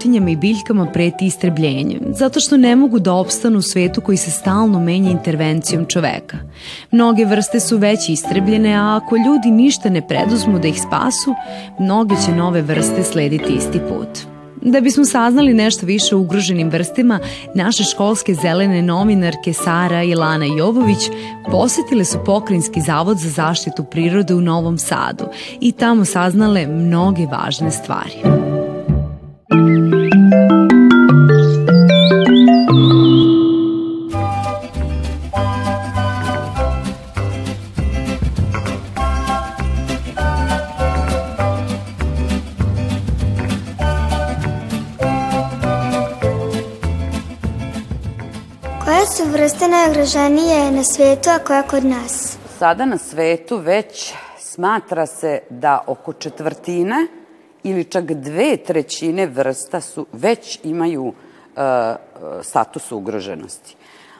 životinjama i biljkama preti istrebljenje, zato što ne mogu da opstanu u svetu koji se stalno menja intervencijom čoveka. Mnoge vrste su već istrebljene, a ako ljudi ništa ne preduzmu da ih spasu, mnoge će nove vrste slediti isti put. Da bismo saznali nešto više o ugroženim vrstima, naše školske zelene novinarke Sara i Lana Jovović posetile su Pokrinjski zavod za zaštitu prirode u Novom Sadu i tamo saznale mnoge važne stvari. Vrste najugroženije na svetu, a koja kod nas? Sada na svetu već smatra se da oko četvrtine ili čak dve trećine vrsta su već imaju uh, status ugroženosti.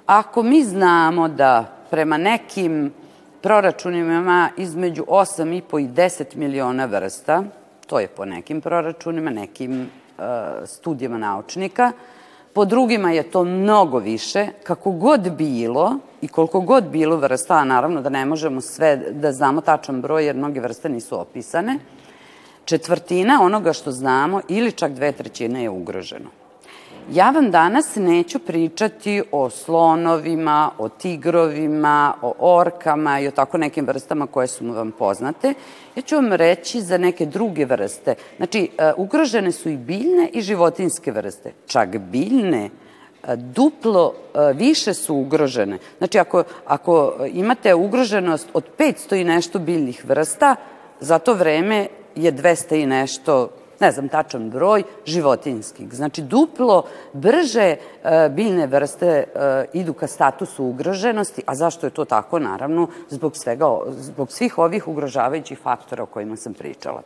Ako mi znamo da prema nekim proračunima ima između 8,5 i 10 miliona vrsta, to je po nekim proračunima, nekim uh, studijama naučnika, po drugima je to mnogo više, kako god bilo i koliko god bilo vrsta, a naravno da ne možemo sve da znamo tačan broj jer mnoge vrste nisu opisane, četvrtina onoga što znamo ili čak dve trećine je ugroženo. Ja vam danas neću pričati o slonovima, o tigrovima, o orkama i o tako nekim vrstama koje su vam poznate. Ja ću vam reći za neke druge vrste. Znači, e, ugrožene su i biljne i životinske vrste. Čak biljne e, duplo e, više su ugrožene. Znači, ako, ako imate ugroženost od 500 i nešto biljnih vrsta, za to vreme je 200 i nešto ne znam tačan broj, životinskih. Znači, duplo brže e, biljne vrste e, idu ka statusu ugroženosti, a zašto je to tako? Naravno, zbog, svega, zbog svih ovih ugrožavajućih faktora o kojima sam pričala.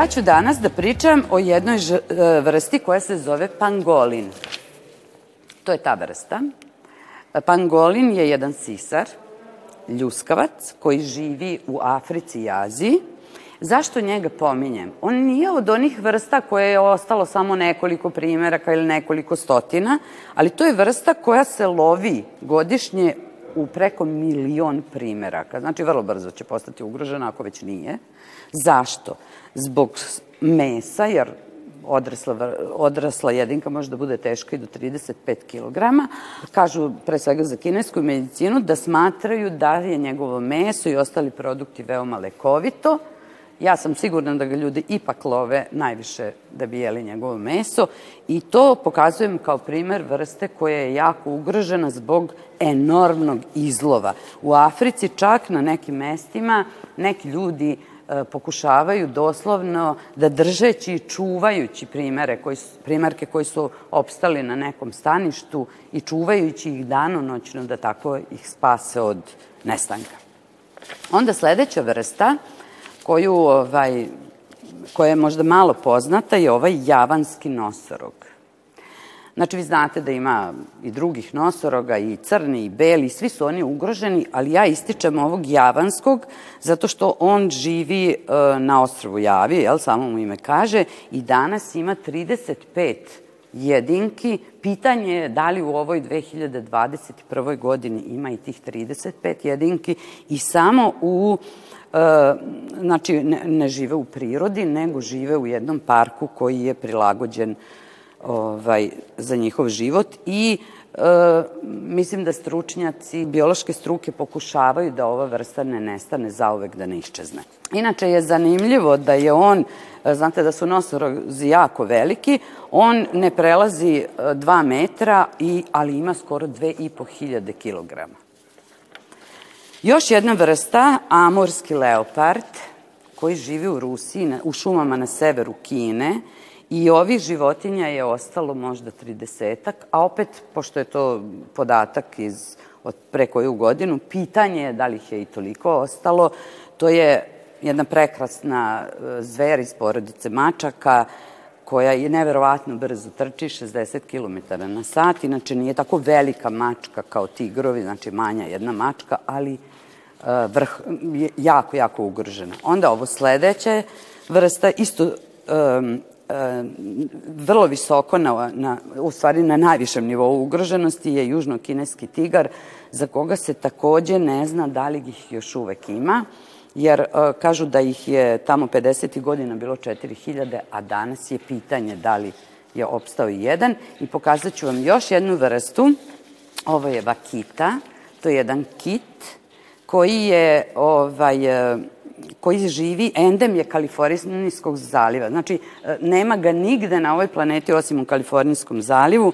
Ja ću danas da pričam o jednoj ž, e, vrsti koja se zove pangolin. To je ta vrsta. Pangolin je jedan sisar, ljuskavac, koji živi u Africi i Aziji. Zašto njega pominjem? On nije od onih vrsta koje je ostalo samo nekoliko primeraka ili nekoliko stotina, ali to je vrsta koja se lovi godišnje u preko milion primeraka. Znači, vrlo brzo će postati ugrožena ako već nije. Zašto? Zbog mesa, jer odrasla, odrasla jedinka može da bude teška i do 35 kg. Kažu, pre svega za kinesku medicinu, da smatraju da je njegovo meso i ostali produkti veoma lekovito, Ja sam sigurna da ga ljudi ipak love najviše da bi jeli njegovo meso i to pokazujem kao primer vrste koja je jako ugrožena zbog enormnog izlova. U Africi čak na nekim mestima neki ljudi e, pokušavaju doslovno da držeći i čuvajući primere koji su, primerke koji su opstali na nekom staništu i čuvajući ih danonoćno da tako ih spase od nestanka. Onda sledeća vrsta koju, ovaj, koja je možda malo poznata je ovaj javanski nosorog. Znači, vi znate da ima i drugih nosoroga, i crni, i beli, svi su oni ugroženi, ali ja ističem ovog javanskog zato što on živi e, na ostrovu Javi, jel, samo mu ime kaže, i danas ima 35 jedinki. Pitanje je da li u ovoj 2021. godini ima i tih 35 jedinki i samo u E, znači ne, ne žive u prirodi, nego žive u jednom parku koji je prilagođen ovaj, za njihov život i e, mislim da stručnjaci biološke struke pokušavaju da ova vrsta ne nestane zauvek da ne iščezne. Inače je zanimljivo da je on, e, znate da su nosorozi jako veliki, on ne prelazi 2 metra, i, ali ima skoro 2500 kilograma. Još jedna vrsta, amorski leopard, koji živi u Rusiji, u šumama na severu Kine, i ovih životinja je ostalo možda 30 a opet, pošto je to podatak iz od pre koju godinu, pitanje je da li ih je i toliko ostalo, to je jedna prekrasna e, zver iz porodice mačaka, koja je neverovatno brzo trči, 60 km na sat. Inače, nije tako velika mačka kao tigrovi, znači manja jedna mačka, ali uh, vrh, jako, jako ugrožena. Onda ovo sledeće vrsta, isto um, vrlo visoko, na, na, u stvari na najvišem nivou ugroženosti je južno-kineski tigar, za koga se takođe ne zna da li ih još uvek ima jer uh, kažu da ih je tamo 50. godina bilo 4000, a danas je pitanje da li je opstao i jedan. I pokazat ću vam još jednu vrstu. Ovo je vakita, to je jedan kit koji je ovaj, e, koji živi, endem je Kalifornijskog zaliva. Znači, e, nema ga nigde na ovoj planeti osim u Kalifornijskom zalivu.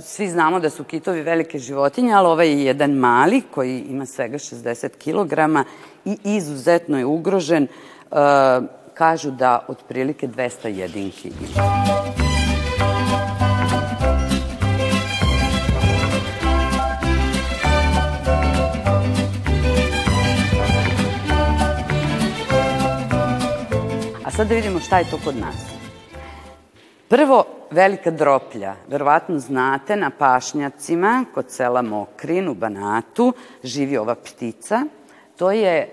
Svi znamo da su kitovi velike životinje, ali ovaj je jedan mali koji ima svega 60 kg i izuzetno je ugrožen. Kažu da otprilike 200 jedinki ima. Sad da vidimo šta je to kod nas. Prvo, velika droplja. Verovatno znate, na pašnjacima kod sela Mokrin u Banatu živi ova ptica. To je e,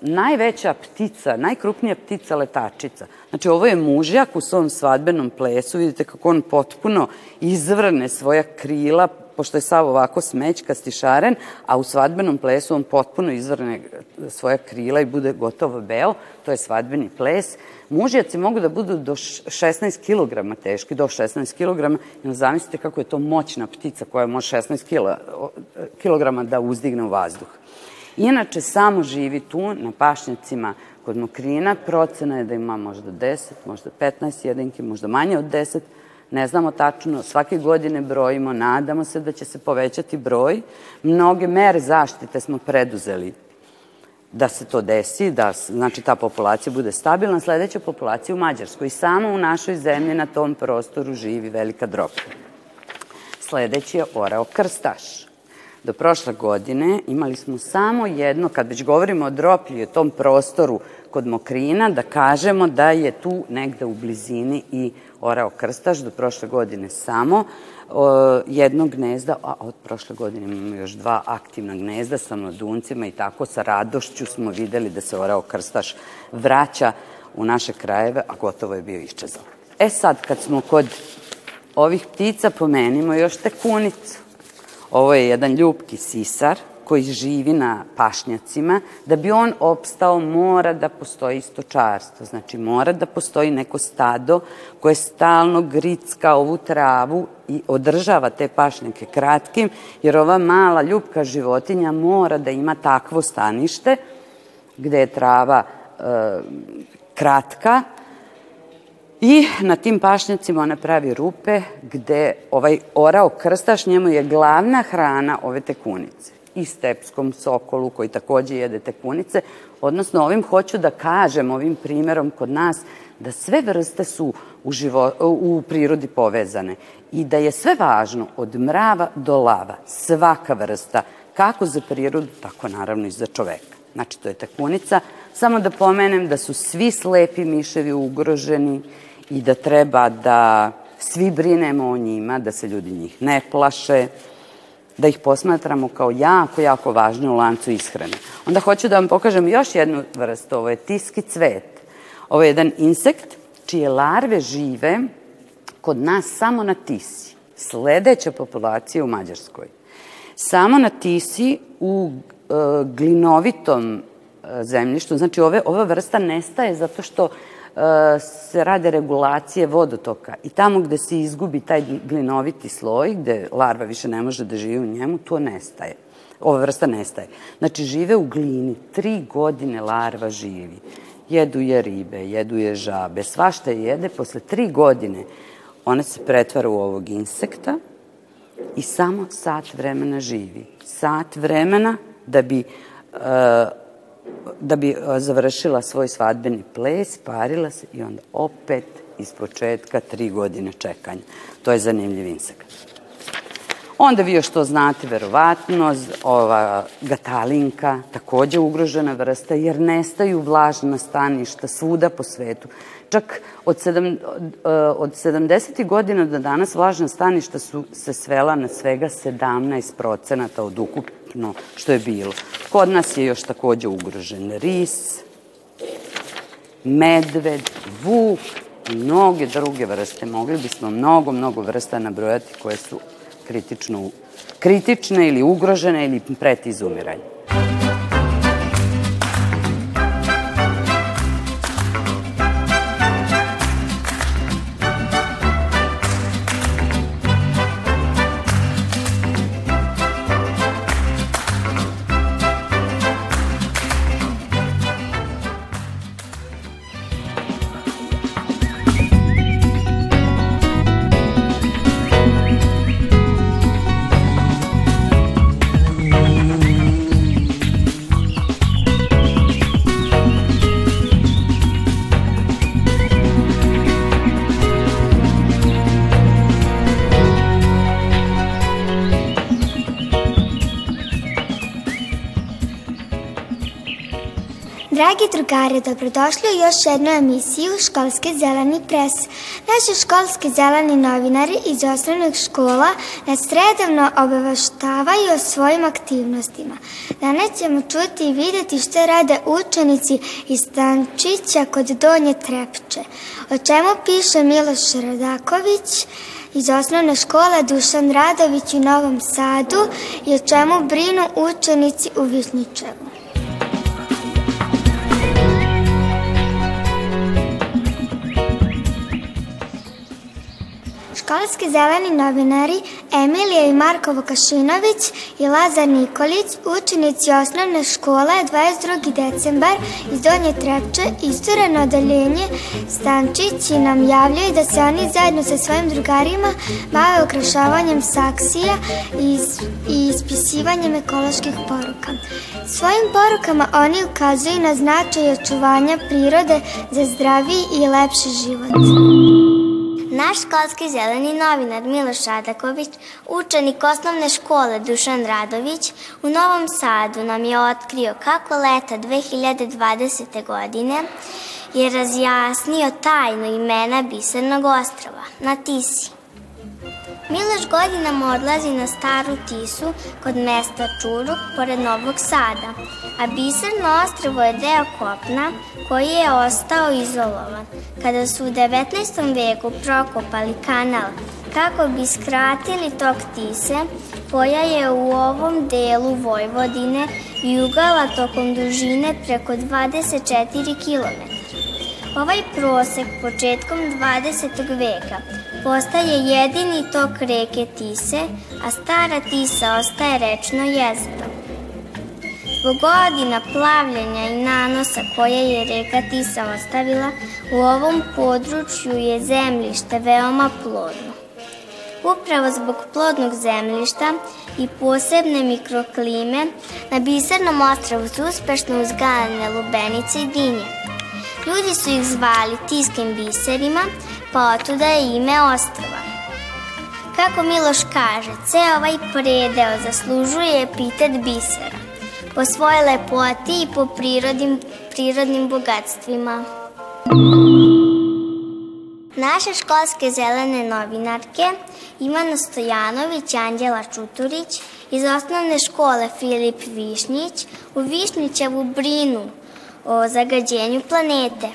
najveća ptica, najkrupnija ptica letačica. Znači, ovo je mužjak u svom svadbenom plesu. Vidite kako on potpuno izvrne svoja krila, pošto je sav ovako smećkasti šaren, a u svadbenom plesu on potpuno izvrne svoja krila i bude gotovo beo. To je svadbeni ples. Mužjaci mogu da budu do 16 kg teški, do 16 kg. I zamislite kako je to moćna ptica koja može 16 kg da uzdigne u vazduh. Inače, samo živi tu, na pašnjacima kod Mokrina. Procena je da ima možda 10, možda 15 jedinki, možda manje od 10. Ne znamo tačno, svake godine brojimo, nadamo se da će se povećati broj. Mnoge mere zaštite smo preduzeli da se to desi, da znači ta populacija bude stabilna. Sledeća populacija u Mađarskoj. I samo u našoj zemlji na tom prostoru živi velika droga. Sledeći je orao krstaš. Do prošle godine imali smo samo jedno, kad već govorimo o droplju i o tom prostoru kod Mokrina, da kažemo da je tu negde u blizini i orao krstaš, do prošle godine samo o, jednog gnezda, a od prošle godine imamo još dva aktivna gnezda sa mladuncima i tako sa radošću smo videli da se orao krstaš vraća u naše krajeve, a gotovo je bio iščezao. E sad, kad smo kod ovih ptica, pomenimo još tekunicu. Ovo je jedan ljubki sisar, koji živi na pašnjacima, da bi on opstao mora da postoji stočarstvo. Znači mora da postoji neko stado koje stalno gricka ovu travu i održava te pašnjake kratkim, jer ova mala ljubka životinja mora da ima takvo stanište gde je trava e, kratka, I na tim pašnjacima ona pravi rupe gde ovaj orao krstaš njemu je glavna hrana ove tekunice i stepskom sokolu koji takođe jede tekunice. Odnosno, ovim hoću da kažem, ovim primerom kod nas, da sve vrste su u, živo, u prirodi povezane i da je sve važno od mrava do lava, svaka vrsta, kako za prirodu, tako naravno i za čoveka. Znači, to je tekunica. Samo da pomenem da su svi slepi miševi ugroženi i da treba da svi brinemo o njima, da se ljudi njih ne plaše, da ih posmatramo kao jako, jako važne u lancu ishrane. Onda hoću da vam pokažem još jednu vrstu, ovo je tiski cvet. Ovo je jedan insekt čije larve žive kod nas samo na tisi. Sledeća populacija u Mađarskoj. Samo na tisi u e, glinovitom e, zemljištu, znači ove, ova vrsta nestaje zato što se rade regulacije vodotoka i tamo gde se izgubi taj glinoviti sloj, gde larva više ne može da živi u njemu, to nestaje. Ova vrsta nestaje. Znači, žive u glini. Tri godine larva živi. Jedu je ribe, jedu je žabe, svašta je jede. Posle tri godine ona se pretvara u ovog insekta i samo sat vremena živi. Sat vremena da bi uh, da bi završila svoj svadbeni ples, parila se i onda opet iz početka tri godine čekanja. To je zanimljiv insekt. Onda vi još to znate, verovatno, ova gatalinka, takođe ugrožena vrsta, jer nestaju vlažna staništa svuda po svetu. Čak od, sedam, od 70. godina do danas vlažna staništa su se svela na svega 17% od ukupno što je bilo. Kod nas je još takođe ugrožen ris, medved, vuk mnoge druge vrste. Mogli bismo mnogo, mnogo vrsta nabrojati koje su kritično, kritične ili ugrožene ili pred izumiranje. Dragi drugari, dobrodošli u još jednu emisiju Školski zeleni pres. Naši školski zeleni novinari iz osnovnih škola nas redovno obaveštavaju o svojim aktivnostima. Danas ćemo čuti i videti što rade učenici iz Stančića kod Donje Trepče. O čemu piše Miloš Radaković, iz osnovne škole Dušan Radović u Novom Sadu i o čemu brinu učenici u Višnjičevu. Školski zeleni novinari Emilija i Marko Vukašinović i Lazar Nikolić, učenici osnovne škole 22. decembar iz Donje Trepče, istureno odeljenje Stančići nam javljaju da se oni zajedno sa svojim drugarima bave ukrašavanjem saksija i, i ispisivanjem ekoloških poruka. Svojim porukama oni ukazuju na značaj očuvanja prirode za zdraviji i lepši život. Naš školski zeleni novinar Miloš Radaković, učenik osnovne škole Dušan Radović, u Novom Sadu nam je otkrio kako leta 2020. godine je razjasnio tajnu imena Bisernog ostrava na Tisi. Miloš godinama odlazi na staru Tisu kod mesta Čuruk pored Novog Sada, a Biserno ostrvo je deo kopna koji je ostao izolovan. Kada su u 19. veku prokopali kanal kako bi skratili tok Tise, koja je u ovom delu Vojvodine jugala tokom dužine preko 24 km. Ovaj prosek početkom 20. veka postaje jedini tok reke Tise, a stara Tisa ostaje rečno jezero. Zbog godina plavljenja i nanosa koje je reka Tisa ostavila, u ovom području je zemljište veoma plodno. Upravo zbog plodnog zemljišta i posebne mikroklime, na Bisernom ostravu su uspešno uzgajane lubenice i dinje. Ljudi su ih zvali tiskim biserima, pa otuda je ime ostrava. Kako Miloš kaže, ceo ovaj predeo zaslužuje epitet bisera, po svoje lepoti i po prirodnim, prirodnim bogatstvima. Naše školske zelene novinarke Ivana Stojanović i Anđela Čuturić iz osnovne škole Filip Višnjić u Višnjićevu brinu o zagađenju planete.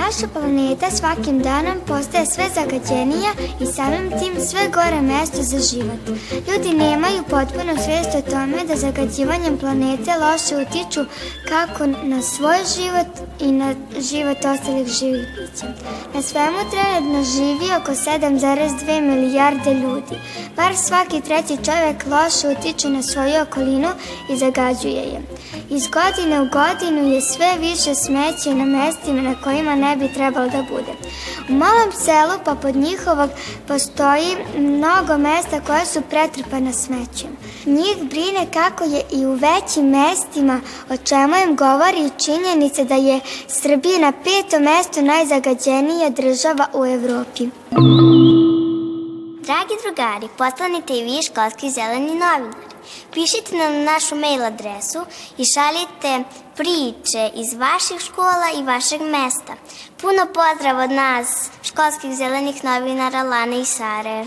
Naša planeta svakim danom postaje sve zagađenija i samim tim sve gore mesto za život. Ljudi nemaju potpuno svijest o tome da zagađivanjem planete loše utiču kako na svoj život i na život ostalih živih bića. Na svemu trenutno živi oko 7,2 milijarde ljudi. Bar svaki treći čovjek loše utiče na svoju okolinu i zagađuje je. Iz godine u godinu je sve više smeće na mestima na kojima ne bi trebalo da bude. U malom selu popod njihovog postoji mnogo mesta koja su pretrpana smećem. Njih brine kako je i u većim mestima, o čemu im govori činjenica da je Srbija na petom mestu najzagađenija država u Evropi. Dragi drugari, postanite i vi školski zeleni novinari. Pišite nam na našu mail adresu i šaljite priče iz vaših škola i vašeg mesta. Puno pozdrav od nas, školskih zelenih novinara Lane i Sare.